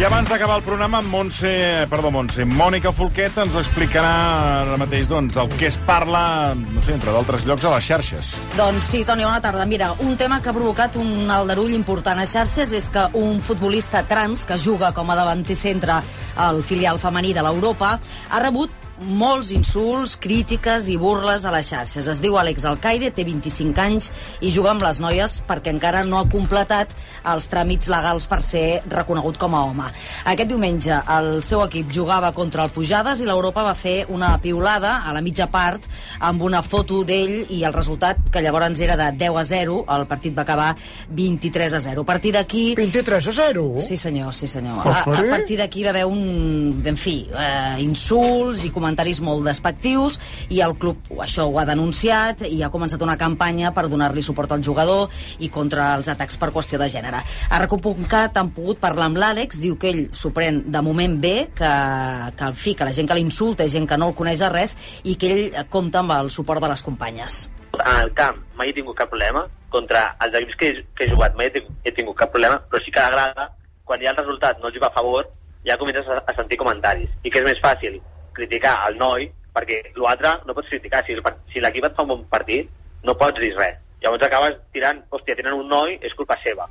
I abans d'acabar el programa, Montse, perdó, Montse, Mònica Folquet ens explicarà ara mateix doncs, del que es parla, no sé, entre d'altres llocs, a les xarxes. Doncs sí, Toni, bona tarda. Mira, un tema que ha provocat un aldarull important a xarxes és que un futbolista trans que juga com a davanter centre al filial femení de l'Europa ha rebut molts insults, crítiques i burles a les xarxes. Es diu Àlex Alcaide, té 25 anys i juga amb les noies perquè encara no ha completat els tràmits legals per ser reconegut com a home. Aquest diumenge el seu equip jugava contra el Pujades i l'Europa va fer una piulada a la mitja part amb una foto d'ell i el resultat, que llavors era de 10 a 0, el partit va acabar 23 a 0. A partir d'aquí... 23 a 0? Sí, senyor, sí, senyor. A, a partir d'aquí va haver un, en fi, eh, insults i comentaris molt despectius i el club això ho ha denunciat i ha començat una campanya per donar-li suport al jugador i contra els atacs per qüestió de gènere. A Recupuncat han pogut parlar amb l'Àlex, diu que ell s'ho pren de moment bé, que, que, en fi, que la gent que l'insulta és gent que no el coneix de res i que ell compta amb el suport de les companyes. El camp mai he tingut cap problema. Contra els equips que he, que he jugat mai he tingut, he tingut cap problema, però sí que a la grada, quan ja el resultat no els hi va a favor, ja comences a, a sentir comentaris. I que és més fàcil criticar el noi, perquè l'altre no pots criticar. Si, si l'equip et fa un bon partit, no pots dir res. Llavors acabes tirant, hòstia, tenen un noi, és culpa seva.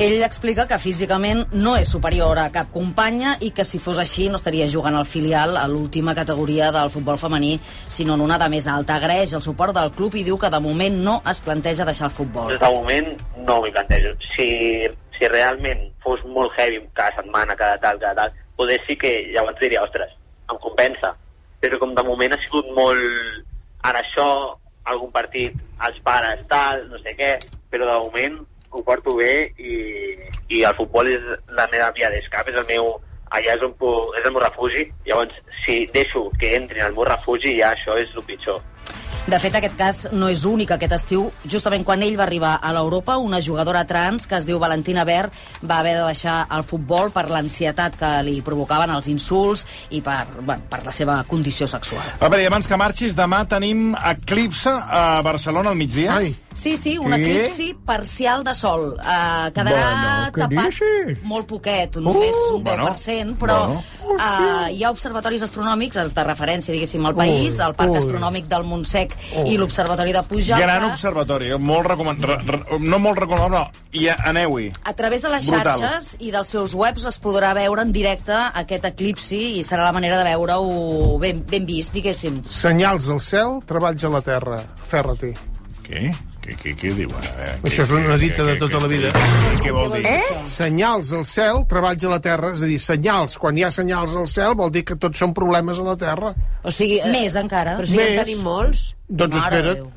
Ell explica que físicament no és superior a cap companya i que si fos així no estaria jugant al filial a l'última categoria del futbol femení, sinó en una de més alta. Agraeix el suport del club i diu que de moment no es planteja deixar el futbol. Del moment no m'hi plantejo. Si, si realment fos molt heavy cada setmana, cada tal, cada tal, poder sí que llavors diria, ostres, em compensa. Però com de moment ha sigut molt... Ara això, algun partit, els pares, tal, no sé què, però de moment ho porto bé i, i el futbol és la meva via d'escap, és el meu allà és, on puc, és el meu refugi, llavors si deixo que entrin al meu refugi ja això és el pitjor. De fet, aquest cas no és únic aquest estiu. Justament quan ell va arribar a l'Europa, una jugadora trans que es diu Valentina Ver va haver de deixar el futbol per l'ansietat que li provocaven els insults i per, bueno, per la seva condició sexual. A veure, i abans que marxis, demà tenim eclipse a Barcelona al migdia. Ai, Sí, sí, un Què? eclipsi parcial de sol. Uh, quedarà Bueno, tapat dices? molt poquet, només un 10%, bueno, però bueno. uh, hi ha observatoris astronòmics, els de referència, diguéssim, al país, Ui, el Parc ui. Astronòmic del Montsec Ui. i l'Observatori de Pujalt, Gran observatori, molt recomanable. No molt recomanable, no. I aneu-hi. a través de les Brutal. xarxes i dels seus webs es podrà veure en directe aquest eclipsi i serà la manera de veure-ho ben, ben vist, diguéssim. senyals al cel, treballs a la terra. Ferra-t'hi. Què? Què, què, què diu? A veure, què- Això és una dita què- de què- tota la vida. Què, què vol dir? Eh? Senyals al cel, treballs a la terra. És a dir, senyals. Quan hi ha senyals al cel vol dir que tots són problemes a la terra. O sigui, més encara. Però si ja Més. en tenim molts. Doncs Mare espera't. Déu.